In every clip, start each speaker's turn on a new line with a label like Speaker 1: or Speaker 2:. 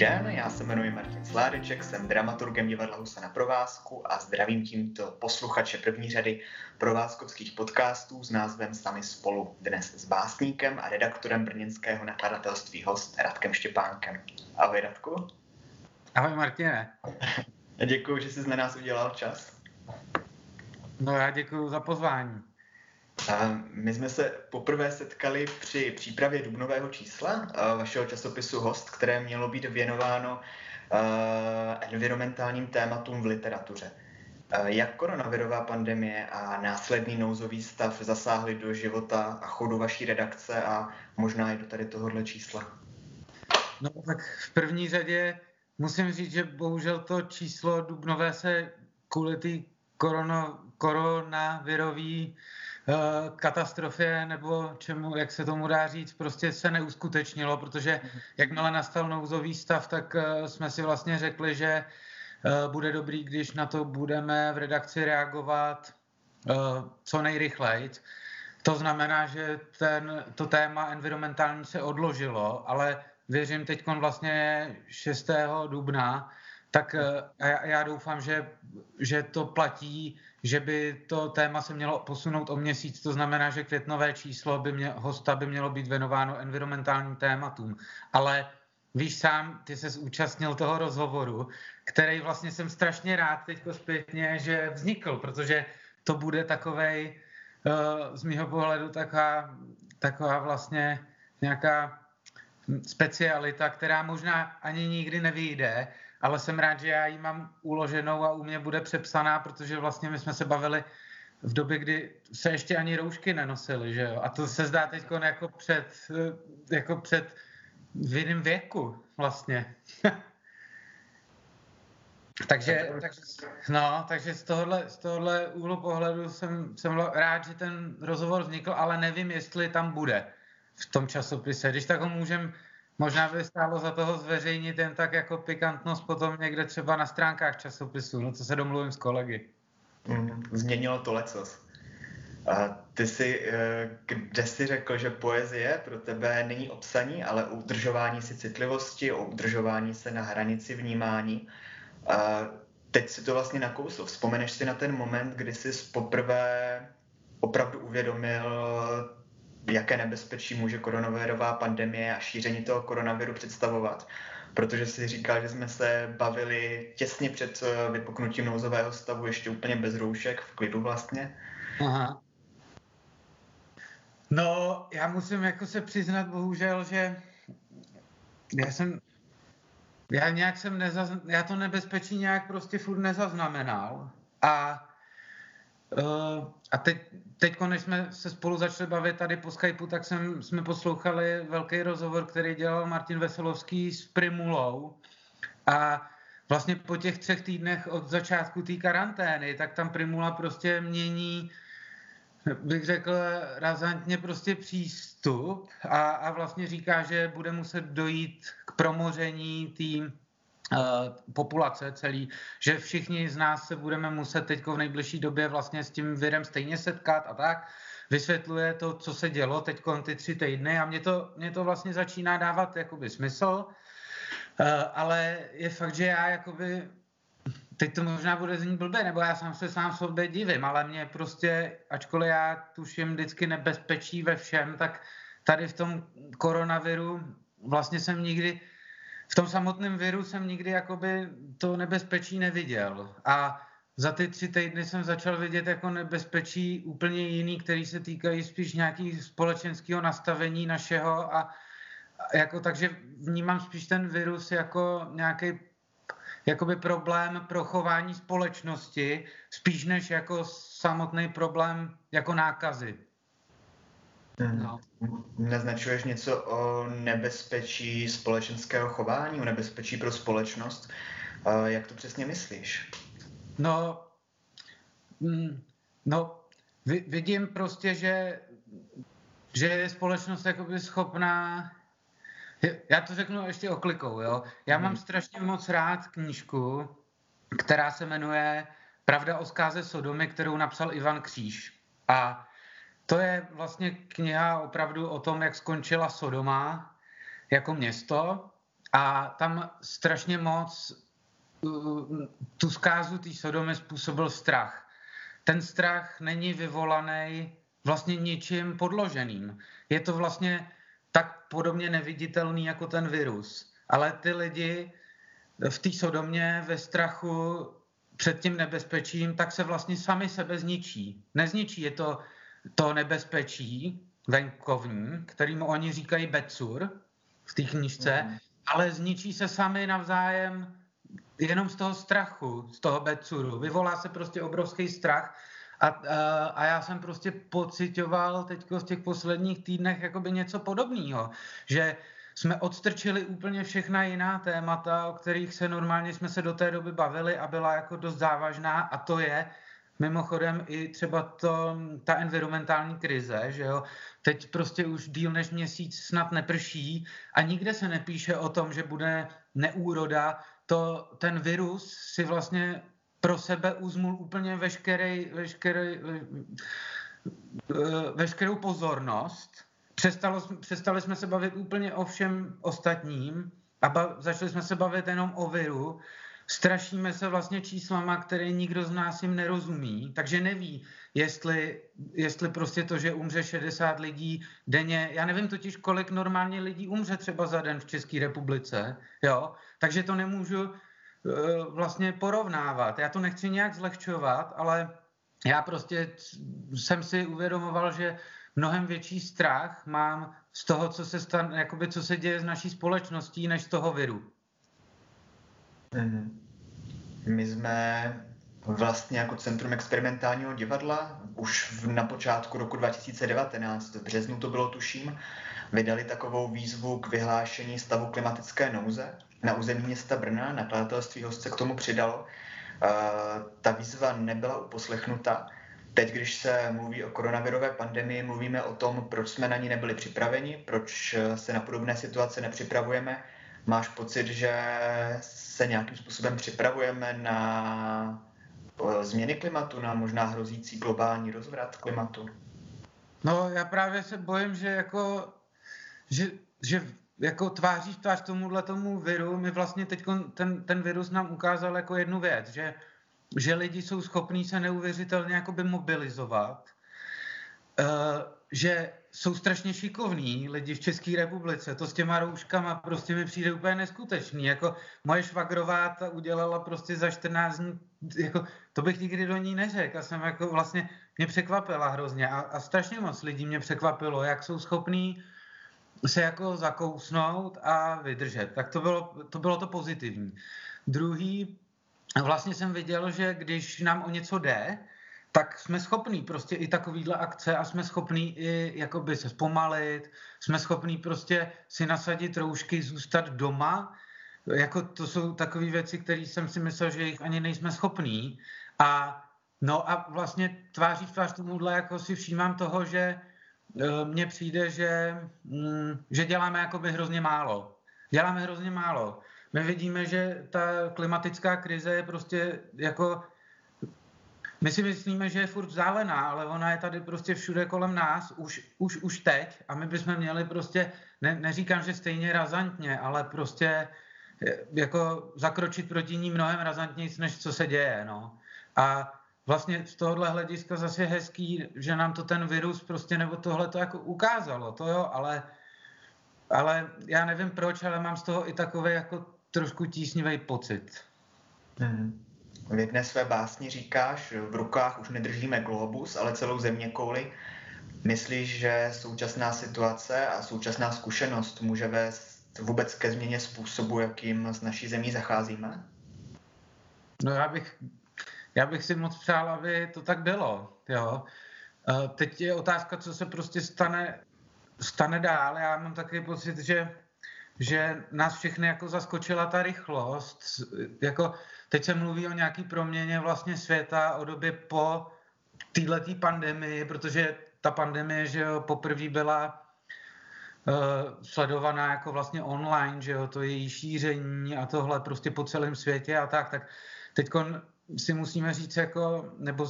Speaker 1: den, já se jmenuji Martin Sládeček, jsem dramaturgem divadla Husa na provázku a zdravím tímto posluchače první řady provázkovských podcastů s názvem Sami spolu. Dnes s básníkem a redaktorem brněnského nakladatelství host Radkem Štěpánkem. Ahoj Radku.
Speaker 2: Ahoj Martine.
Speaker 1: Děkuji, že jsi na nás udělal čas.
Speaker 2: No já děkuji za pozvání.
Speaker 1: My jsme se poprvé setkali při přípravě dubnového čísla vašeho časopisu Host, které mělo být věnováno environmentálním tématům v literatuře. Jak koronavirová pandemie a následný nouzový stav zasáhly do života a chodu vaší redakce a možná i do tady tohohle čísla?
Speaker 2: No tak v první řadě musím říct, že bohužel to číslo dubnové se kvůli té koronavirový Eh, katastrofě nebo čemu, jak se tomu dá říct, prostě se neuskutečnilo, protože jakmile nastal nouzový stav, tak eh, jsme si vlastně řekli, že eh, bude dobrý, když na to budeme v redakci reagovat co nejrychleji. To znamená, že ten, to téma environmentální se odložilo, ale věřím teď vlastně 6. dubna, tak já, já doufám, že, že to platí že by to téma se mělo posunout o měsíc, to znamená, že květnové číslo by mě, hosta by mělo být věnováno environmentálním tématům. Ale víš sám, ty se zúčastnil toho rozhovoru, který vlastně jsem strašně rád teď zpětně, že vznikl, protože to bude takovej, uh, z mého pohledu taková, taková vlastně nějaká specialita, která možná ani nikdy nevyjde, ale jsem rád, že já ji mám uloženou a u mě bude přepsaná, protože vlastně my jsme se bavili v době, kdy se ještě ani roušky nenosily, že jo? A to se zdá teď jako před, jako před v jiném věku vlastně. takže, takže, no, takže z tohohle, z tohohle úhlu pohledu jsem, jsem rád, že ten rozhovor vznikl, ale nevím, jestli tam bude v tom časopise. Když tak ho můžeme Možná by stálo za toho zveřejnit jen tak jako pikantnost potom někde třeba na stránkách časopisu, no co se domluvím s kolegy.
Speaker 1: Mm, změnilo to lecos. A ty si, eh, kde jsi řekl, že poezie pro tebe není obsaní, ale o udržování si citlivosti, o udržování se na hranici vnímání. A teď si to vlastně nakousl. Vzpomeneš si na ten moment, kdy jsi poprvé opravdu uvědomil jaké nebezpečí může koronavirová pandemie a šíření toho koronaviru představovat. Protože si říkal, že jsme se bavili těsně před eh, vypuknutím nouzového stavu, ještě úplně bez roušek, v klidu vlastně. Aha.
Speaker 2: No, já musím jako se přiznat, bohužel, že já jsem, já nějak jsem nezaz, já to nebezpečí nějak prostě furt nezaznamenal. A a teď, teď, když jsme se spolu začali bavit tady po Skypeu, tak jsem, jsme poslouchali velký rozhovor, který dělal Martin Veselovský s Primulou. A vlastně po těch třech týdnech od začátku té karantény, tak tam Primula prostě mění, bych řekl, razantně prostě přístup a, a vlastně říká, že bude muset dojít k promoření Eh, populace celý, že všichni z nás se budeme muset teď v nejbližší době vlastně s tím virem stejně setkat a tak. Vysvětluje to, co se dělo teď ty tři týdny a mě to, mě to vlastně začíná dávat jakoby smysl, eh, ale je fakt, že já jakoby teď to možná bude znít blbě, nebo já sám se sám sobě divím, ale mě prostě, ačkoliv já tuším vždycky nebezpečí ve všem, tak tady v tom koronaviru vlastně jsem nikdy v tom samotném viru jsem nikdy jakoby to nebezpečí neviděl. A za ty tři týdny jsem začal vidět jako nebezpečí úplně jiný, který se týkají spíš nějakého společenského nastavení našeho a jako, takže vnímám spíš ten virus jako nějaký jakoby problém pro chování společnosti, spíš než jako samotný problém jako nákazy.
Speaker 1: No. Naznačuješ něco o nebezpečí společenského chování, o nebezpečí pro společnost. Jak to přesně myslíš?
Speaker 2: No, mm, no vidím prostě, že, že je společnost jakoby schopná já to řeknu ještě oklikou, jo. Já mám hmm. strašně moc rád knížku, která se jmenuje Pravda o zkáze Sodomy, kterou napsal Ivan Kříž. A to je vlastně kniha opravdu o tom, jak skončila Sodoma jako město a tam strašně moc tu zkázu té Sodomy způsobil strach. Ten strach není vyvolaný vlastně ničím podloženým. Je to vlastně tak podobně neviditelný jako ten virus. Ale ty lidi v té Sodomě ve strachu před tím nebezpečím, tak se vlastně sami sebe zničí. Nezničí je to to nebezpečí venkovní, kterým oni říkají Becur v té knižce, mm. ale zničí se sami navzájem jenom z toho strachu, z toho Becuru. Vyvolá se prostě obrovský strach a, a, a já jsem prostě pocitoval teď v těch posledních týdnech jakoby něco podobného, že jsme odstrčili úplně všechna jiná témata, o kterých se normálně jsme se do té doby bavili a byla jako dost závažná a to je mimochodem i třeba to, ta environmentální krize, že jo, teď prostě už díl než měsíc snad neprší a nikde se nepíše o tom, že bude neúroda, to, ten virus si vlastně pro sebe uzmul úplně veškerý, veškerý, veškerou pozornost. Přestalo, přestali jsme se bavit úplně o všem ostatním a ba, začali jsme se bavit jenom o viru. Strašíme se vlastně číslama, které nikdo z nás jim nerozumí, takže neví, jestli, jestli prostě to, že umře 60 lidí denně, já nevím totiž, kolik normálně lidí umře třeba za den v České republice, jo, takže to nemůžu, Eh, vlastně porovnávat. Já to nechci nějak zlehčovat, ale já prostě jsem si uvědomoval, že mnohem větší strach mám z toho, co se, stan, jakoby, co se děje s naší společností, než z toho viru.
Speaker 1: Mhm. My jsme vlastně jako Centrum experimentálního divadla už v, na počátku roku 2019, v březnu to bylo tuším, vydali takovou výzvu k vyhlášení stavu klimatické nouze na území města Brna, nakladatelství host se k tomu přidalo. Ta výzva nebyla uposlechnuta. Teď, když se mluví o koronavirové pandemii, mluvíme o tom, proč jsme na ní nebyli připraveni, proč se na podobné situace nepřipravujeme. Máš pocit, že se nějakým způsobem připravujeme na změny klimatu, na možná hrozící globální rozvrat klimatu?
Speaker 2: No, já právě se bojím, že jako, že, že jako tváří v tvář tomuhle tomu viru, my vlastně teď ten, ten virus nám ukázal jako jednu věc, že, že lidi jsou schopní se neuvěřitelně jakoby mobilizovat, uh, že jsou strašně šikovní lidi v České republice. To s těma rouškama prostě mi přijde úplně neskutečný. Jako moje švagrová ta udělala prostě za 14 dní, jako, to bych nikdy do ní neřekl. A jsem jako vlastně, mě překvapila hrozně. A, a strašně moc lidí mě překvapilo, jak jsou schopní se jako zakousnout a vydržet. Tak to bylo to, bylo to pozitivní. Druhý, vlastně jsem viděl, že když nám o něco jde, tak jsme schopní prostě i takovýhle akce a jsme schopní i jakoby se zpomalit, jsme schopní prostě si nasadit roušky, zůstat doma, jako to jsou takové věci, které jsem si myslel, že jich ani nejsme schopní. A no a vlastně tváří v tvář tomuhle jako si všímám toho, že Eh, mně přijde, že, mm, že děláme jakoby hrozně málo. Děláme hrozně málo. My vidíme, že ta klimatická krize je prostě jako my si myslíme, že je furt vzdálená, ale ona je tady prostě všude kolem nás, už, už, už teď a my bychom měli prostě, ne, neříkám, že stejně razantně, ale prostě eh, jako zakročit proti ní mnohem razantněji, než co se děje. No. A vlastně z tohohle hlediska zase hezký, že nám to ten virus prostě nebo tohle to jako ukázalo, to jo, ale, ale já nevím proč, ale mám z toho i takový jako trošku tísnivý pocit.
Speaker 1: Hmm. V jedné své básni říkáš, v rukách už nedržíme globus, ale celou země kouli. Myslíš, že současná situace a současná zkušenost může vést vůbec ke změně způsobu, jakým s naší zemí zacházíme?
Speaker 2: No já bych já bych si moc přál, aby to tak bylo. Jo. Teď je otázka, co se prostě stane, stane dál. Já mám takový pocit, že, že nás všechny jako zaskočila ta rychlost. Jako, teď se mluví o nějaký proměně vlastně světa, o době po této pandemii, protože ta pandemie, že jo, poprvé byla uh, sledovaná jako vlastně online, že jo, to její šíření a tohle prostě po celém světě a tak, tak teď si musíme říct, jako, nebo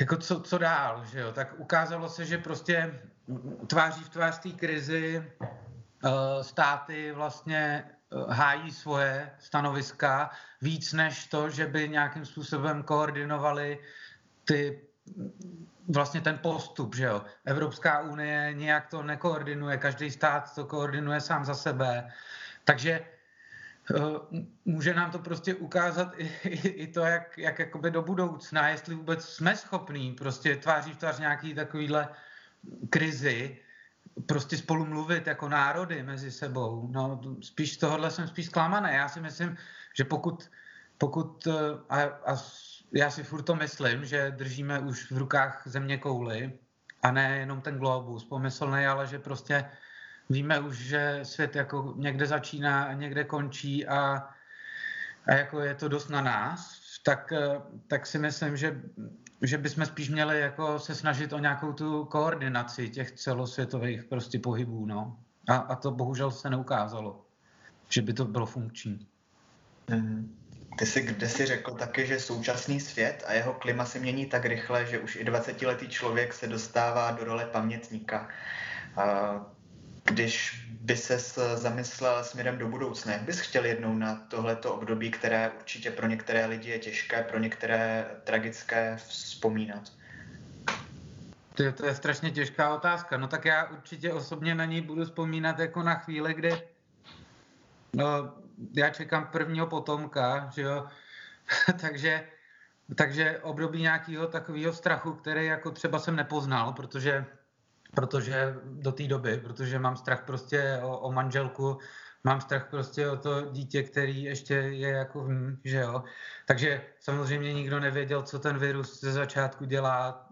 Speaker 2: jako co, co dál, že jo? Tak ukázalo se, že prostě tváří v tvář té krizi státy vlastně hájí svoje stanoviska víc než to, že by nějakým způsobem koordinovali ty vlastně ten postup, že jo. Evropská unie nějak to nekoordinuje, každý stát to koordinuje sám za sebe. Takže eh, může nám to prostě ukázat i, i, i to, jak, jak jakoby do budoucna, jestli vůbec jsme schopní prostě tváří v tvář nějaký takovýhle krizi, prostě spolu mluvit jako národy mezi sebou. No, spíš z tohohle jsem spíš zklamaný. Já si myslím, že pokud, pokud eh, a, a já si furt to myslím, že držíme už v rukách země kouly a ne jenom ten globus pomyslný, ale že prostě víme už, že svět jako někde začíná a někde končí a, a jako je to dost na nás, tak, tak si myslím, že, že bychom spíš měli jako se snažit o nějakou tu koordinaci těch celosvětových prostě pohybů. No. A, a to bohužel se neukázalo, že by to bylo funkční.
Speaker 1: Mm-hmm. Ty jsi kde si řekl taky, že současný svět a jeho klima se mění tak rychle, že už i 20-letý člověk se dostává do role pamětníka. Když by se zamyslel směrem do budoucna, jak bys chtěl jednou na tohleto období, které určitě pro některé lidi je těžké, pro některé tragické vzpomínat?
Speaker 2: To, to je strašně těžká otázka. No tak já určitě osobně na ní budu vzpomínat jako na chvíli, kdy no, já čekám prvního potomka, že jo, takže, takže období nějakého takového strachu, který jako třeba jsem nepoznal, protože, protože do té doby, protože mám strach prostě o, o manželku, mám strach prostě o to dítě, který ještě je jako, hm, že jo. Takže samozřejmě nikdo nevěděl, co ten virus ze začátku dělá,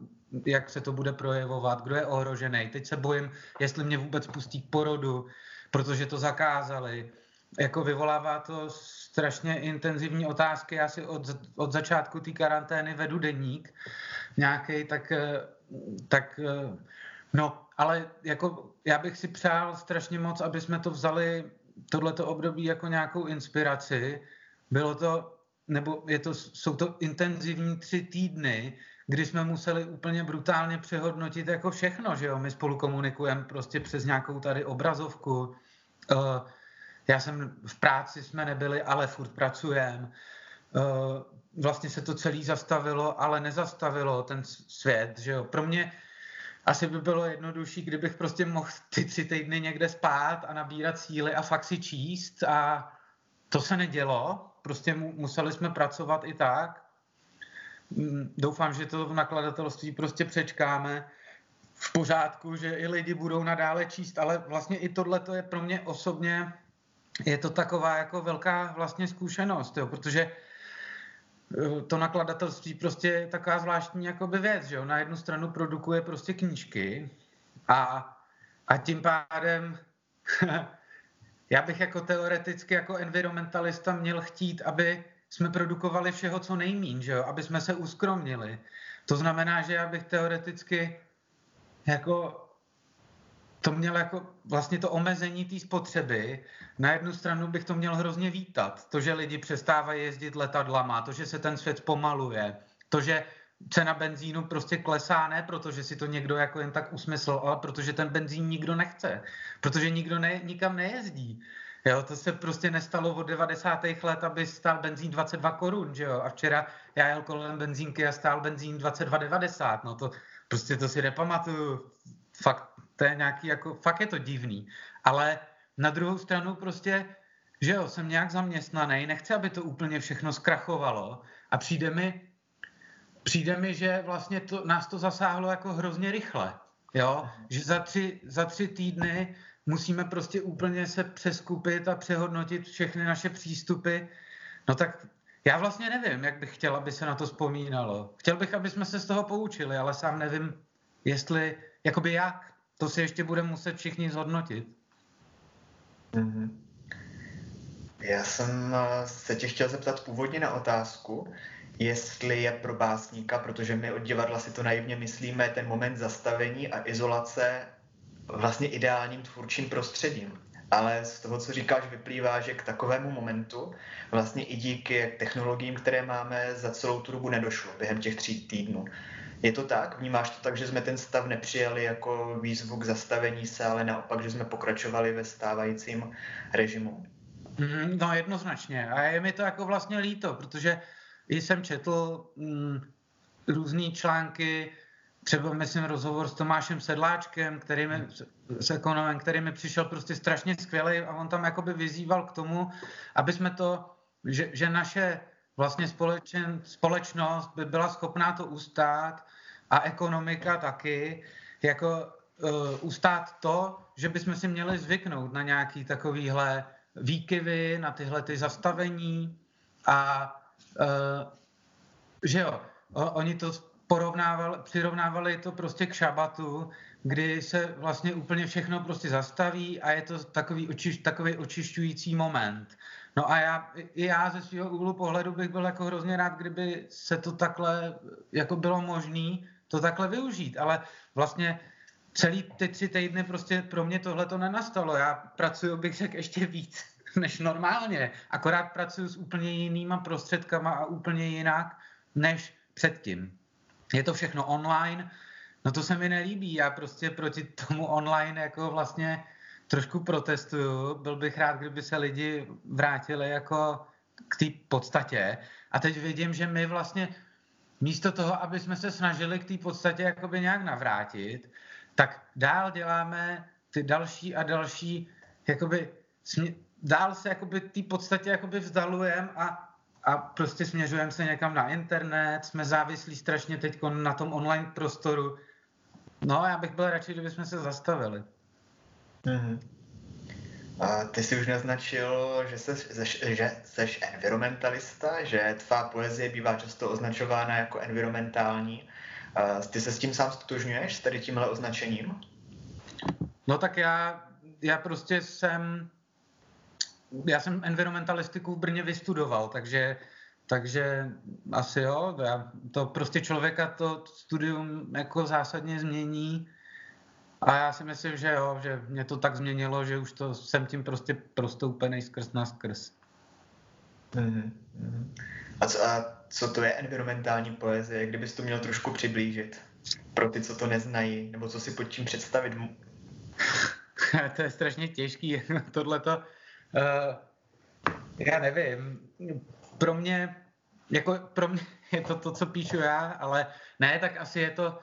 Speaker 2: jak se to bude projevovat, kdo je ohrožený. Teď se bojím, jestli mě vůbec pustí k porodu, protože to zakázali jako vyvolává to strašně intenzivní otázky. Já si od, od začátku té karantény vedu deník nějaký, tak, tak no, ale jako já bych si přál strašně moc, aby jsme to vzali tohleto období jako nějakou inspiraci. Bylo to, nebo je to, jsou to intenzivní tři týdny, kdy jsme museli úplně brutálně přehodnotit jako všechno, že jo, my spolu komunikujeme prostě přes nějakou tady obrazovku, uh, já jsem v práci jsme nebyli, ale furt pracujeme. Eh, vlastně se to celé zastavilo, ale nezastavilo ten svět, že jo. Pro mě asi by bylo jednodušší, kdybych prostě mohl ty tři týdny někde spát a nabírat síly a fakt si číst a to se nedělo, prostě museli jsme pracovat i tak. Mm, doufám, že to v nakladatelství prostě přečkáme v pořádku, že i lidi budou nadále číst, ale vlastně i tohle to je pro mě osobně je to taková jako velká vlastně zkušenost, jo, protože to nakladatelství prostě je taková zvláštní jakoby věc, že jo? Na jednu stranu produkuje prostě knížky a, a tím pádem já bych jako teoreticky jako environmentalista měl chtít, aby jsme produkovali všeho, co nejmín, že jo? aby jsme se uskromnili. To znamená, že já bych teoreticky jako to měl jako vlastně to omezení té spotřeby. Na jednu stranu bych to měl hrozně vítat. To, že lidi přestávají jezdit letadlama, to, že se ten svět pomaluje, to, že cena benzínu prostě klesá, ne protože si to někdo jako jen tak usmysl, ale protože ten benzín nikdo nechce, protože nikdo ne, nikam nejezdí. Jo, to se prostě nestalo od 90. let, aby stál benzín 22 korun, že jo? A včera já jel kolem benzínky a stál benzín 22,90. No to prostě to si nepamatuju. Fakt to je nějaký jako, fakt je to divný. Ale na druhou stranu prostě, že jo, jsem nějak zaměstnaný, nechci, aby to úplně všechno zkrachovalo a přijde mi, přijde mi, že vlastně to, nás to zasáhlo jako hrozně rychle. Jo? Že za tři, za tři týdny musíme prostě úplně se přeskupit a přehodnotit všechny naše přístupy. No tak já vlastně nevím, jak bych chtěl, aby se na to vzpomínalo. Chtěl bych, aby jsme se z toho poučili, ale sám nevím, jestli, jakoby jak. To si ještě budeme muset všichni zhodnotit.
Speaker 1: Mm-hmm. Já jsem eh, se tě chtěl zeptat původně na otázku, jestli je pro básníka, protože my od divadla si to naivně myslíme, ten moment zastavení a izolace vlastně ideálním tvůrčím prostředím. ale z toho, co říkáš, vyplývá, že k takovému momentu vlastně i díky technologiím, které máme, za celou tu dobu nedošlo během těch tří týdnů. Je to tak? Vnímáš to tak, že jsme ten stav nepřijali jako výzvu k zastavení se, ale naopak, že jsme pokračovali ve stávajícím režimu?
Speaker 2: Mm, no jednoznačně. A je mi to jako vlastně líto, protože jsem četl mm, různé články, třeba myslím rozhovor s Tomášem Sedláčkem, který mi, s ekonomem, který mi přišel prostě strašně skvělý a on tam jakoby vyzýval k tomu, aby jsme to, že, že naše vlastně společen, společnost by byla schopná to ustát a ekonomika taky, jako uh, ustát to, že bychom si měli zvyknout na nějaký takovýhle výkyvy, na tyhle ty zastavení a uh, že jo, o, oni to porovnávali, přirovnávali to prostě k šabatu, kdy se vlastně úplně všechno prostě zastaví a je to takový, očiš, takový očišťující moment. No a já, i já ze svého úhlu pohledu bych byl jako hrozně rád, kdyby se to takhle jako bylo možné to takhle využít, ale vlastně celý ty tři týdny prostě pro mě tohle to nenastalo. Já pracuji, bych řekl, ještě víc než normálně, akorát pracuji s úplně jinýma prostředkama a úplně jinak než předtím. Je to všechno online, no to se mi nelíbí, já prostě proti tomu online jako vlastně trošku protestuju. Byl bych rád, kdyby se lidi vrátili jako k té podstatě. A teď vidím, že my vlastně místo toho, aby jsme se snažili k té podstatě jakoby nějak navrátit, tak dál děláme ty další a další, jakoby, dál se jakoby té podstatě jakoby vzdalujeme a, a prostě směřujeme se někam na internet, jsme závislí strašně teď na tom online prostoru. No, já bych byl radši, kdybychom se zastavili.
Speaker 1: Mm-hmm. A ty jsi už naznačil, že jsi, že jsi environmentalista, že tvá poezie bývá často označována jako environmentální. A ty se s tím sám stotožňuješ, s tady tímhle označením?
Speaker 2: No tak já, já prostě jsem, já jsem environmentalistiku v Brně vystudoval, takže, takže asi jo, já, to prostě člověka to studium jako zásadně změní a já si myslím, že jo, že mě to tak změnilo, že už to jsem tím prostě prostoupený skrz na skrz.
Speaker 1: Mm-hmm. A, co, a co to je environmentální poezie? Kdybys to měl trošku přiblížit pro ty, co to neznají, nebo co si pod tím představit?
Speaker 2: to je strašně těžký, tohleto. Uh, já nevím. Pro mě, jako pro mě je to to, co píšu já, ale ne, tak asi je to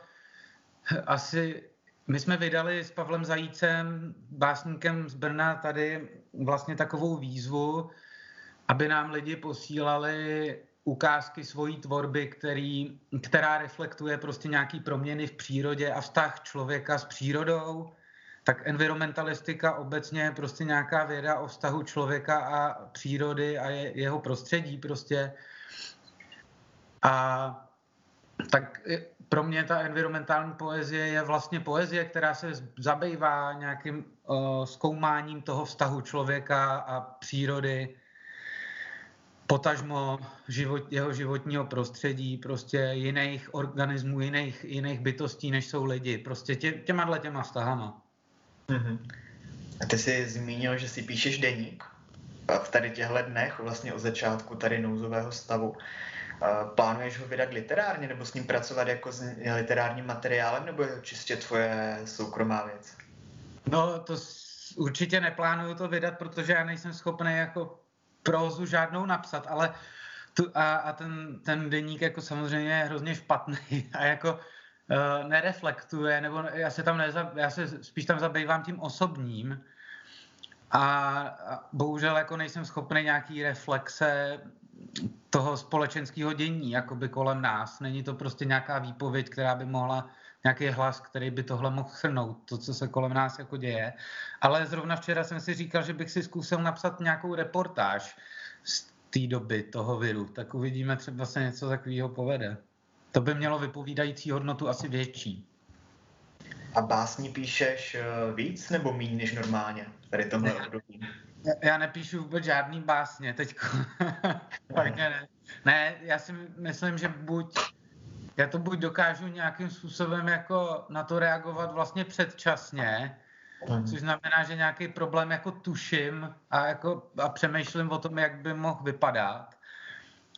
Speaker 2: asi my jsme vydali s Pavlem Zajícem, básníkem z Brna, tady vlastně takovou výzvu, aby nám lidi posílali ukázky svojí tvorby, který, která reflektuje prostě nějaký proměny v přírodě a vztah člověka s přírodou. Tak environmentalistika obecně je prostě nějaká věda o vztahu člověka a přírody a je, jeho prostředí prostě. A tak pro mě ta environmentální poezie je vlastně poezie, která se zabývá nějakým uh, zkoumáním toho vztahu člověka a přírody, potažmo život, jeho životního prostředí, prostě jiných organismů, jiných, jiných bytostí, než jsou lidi. Prostě tě, těma těma vztahama.
Speaker 1: Mm-hmm. A ty jsi zmínil, že si píšeš deník v tady těchto dnech, vlastně od začátku tady nouzového stavu. Plánuješ ho vydat literárně nebo s ním pracovat jako s literárním materiálem, nebo je to čistě tvoje soukromá věc?
Speaker 2: No, to určitě neplánuju to vydat, protože já nejsem schopný jako prózu žádnou napsat, ale tu, a, a ten, ten deník jako samozřejmě je hrozně špatný a jako uh, nereflektuje, nebo já se tam neza, já se spíš tam zabývám tím osobním a, a bohužel jako nejsem schopný nějaký reflexe toho společenského dění jakoby kolem nás. Není to prostě nějaká výpověď, která by mohla nějaký hlas, který by tohle mohl shrnout, to, co se kolem nás jako děje. Ale zrovna včera jsem si říkal, že bych si zkusil napsat nějakou reportáž z té doby toho viru. Tak uvidíme, třeba se něco takového povede. To by mělo vypovídající hodnotu asi větší.
Speaker 1: A básní píšeš eh, víc nebo méně než normálně? Tady tomhle období.
Speaker 2: Já nepíšu vůbec žádný básně teď. ne. ne, já si myslím, že buď já to buď dokážu nějakým způsobem jako na to reagovat vlastně předčasně, mm. což znamená, že nějaký problém jako tuším a, jako, a přemýšlím o tom, jak by mohl vypadat.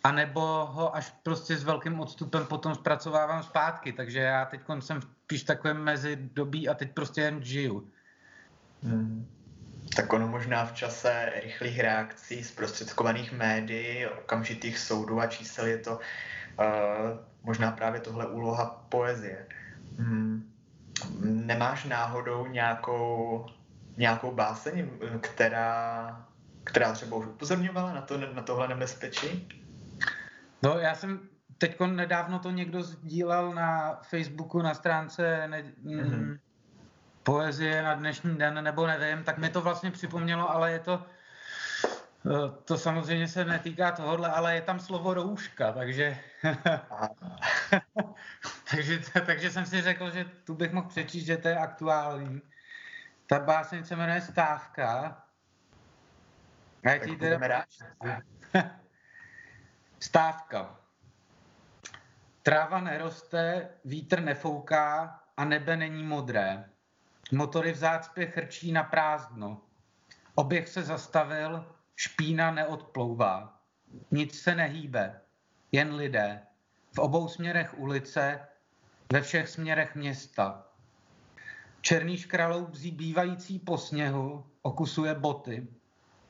Speaker 2: A nebo ho až prostě s velkým odstupem potom zpracovávám zpátky. Takže já teď jsem spíš takovém mezi dobí a teď prostě jen žiju.
Speaker 1: Hmm. Tak ono možná v čase rychlých reakcí, zprostředkovaných médií, okamžitých soudů a čísel je to uh, možná právě tohle úloha poezie. Hmm. Nemáš náhodou nějakou, nějakou báseň, která, která třeba už upozorňovala na, to, na tohle nebezpečí?
Speaker 2: No, já jsem teď nedávno to někdo sdílel na Facebooku na stránce ne, mm-hmm. Poezie na dnešní den, nebo nevím, tak mi to vlastně připomnělo, ale je to, eh, to samozřejmě se netýká tohohle, ale je tam slovo rouška, takže, takže, takže jsem si řekl, že tu bych mohl přečíst, že to je aktuální. Ta báseň se jmenuje Stávka.
Speaker 1: Já ti teda...
Speaker 2: Stávka. Tráva neroste, vítr nefouká a nebe není modré. Motory v zácpě chrčí na prázdno. Oběh se zastavil, špína neodplouvá. Nic se nehýbe, jen lidé. V obou směrech ulice, ve všech směrech města. Černý škraloub bývající po sněhu okusuje boty.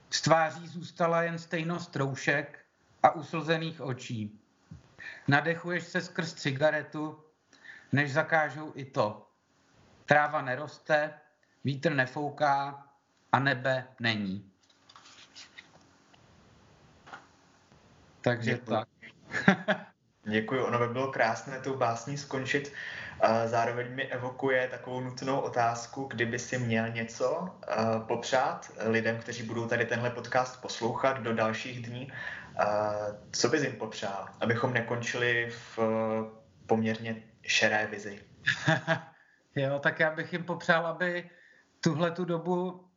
Speaker 2: Z tváří zůstala jen stejnost troušek a uslzených očí. Nadechuješ se skrz cigaretu, než zakážou i to. Tráva neroste, vítr nefouká a nebe není. Takže Děkuji. tak.
Speaker 1: Děkuji, ono by bylo krásné tou básní skončit. Zároveň mi evokuje takovou nutnou otázku, kdyby si měl něco popřát lidem, kteří budou tady tenhle podcast poslouchat do dalších dní co bys jim popřál, abychom nekončili v poměrně šeré vizi?
Speaker 2: jo, tak já bych jim popřál, aby tuhle tu dobu,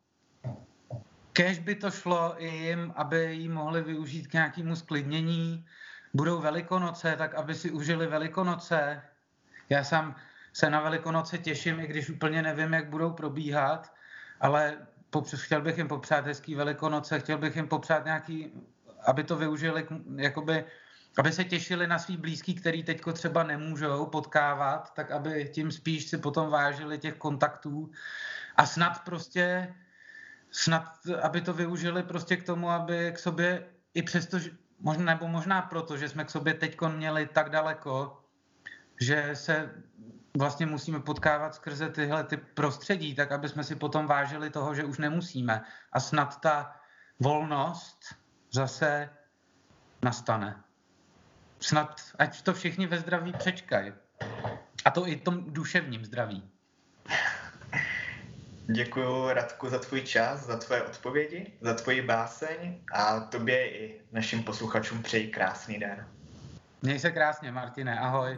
Speaker 2: kež by to šlo i jim, aby ji mohli využít k nějakému sklidnění. Budou velikonoce, tak aby si užili velikonoce. Já sám se na velikonoce těším, i když úplně nevím, jak budou probíhat, ale chtěl bych jim popřát hezký velikonoce, chtěl bych jim popřát nějaký aby to využili, jakoby, aby se těšili na svý blízký, který teďko třeba nemůžou potkávat, tak aby tím spíš si potom vážili těch kontaktů a snad prostě, snad, aby to využili prostě k tomu, aby k sobě i přesto, možná, nebo možná proto, že jsme k sobě teďko měli tak daleko, že se vlastně musíme potkávat skrze tyhle ty prostředí, tak aby jsme si potom vážili toho, že už nemusíme. A snad ta volnost zase nastane. Snad, ať to všichni ve zdraví přečkají. A to i tom duševním zdraví.
Speaker 1: Děkuji Radku za tvůj čas, za tvoje odpovědi, za tvoji báseň a tobě i našim posluchačům přeji krásný den.
Speaker 2: Měj se krásně, Martine, ahoj.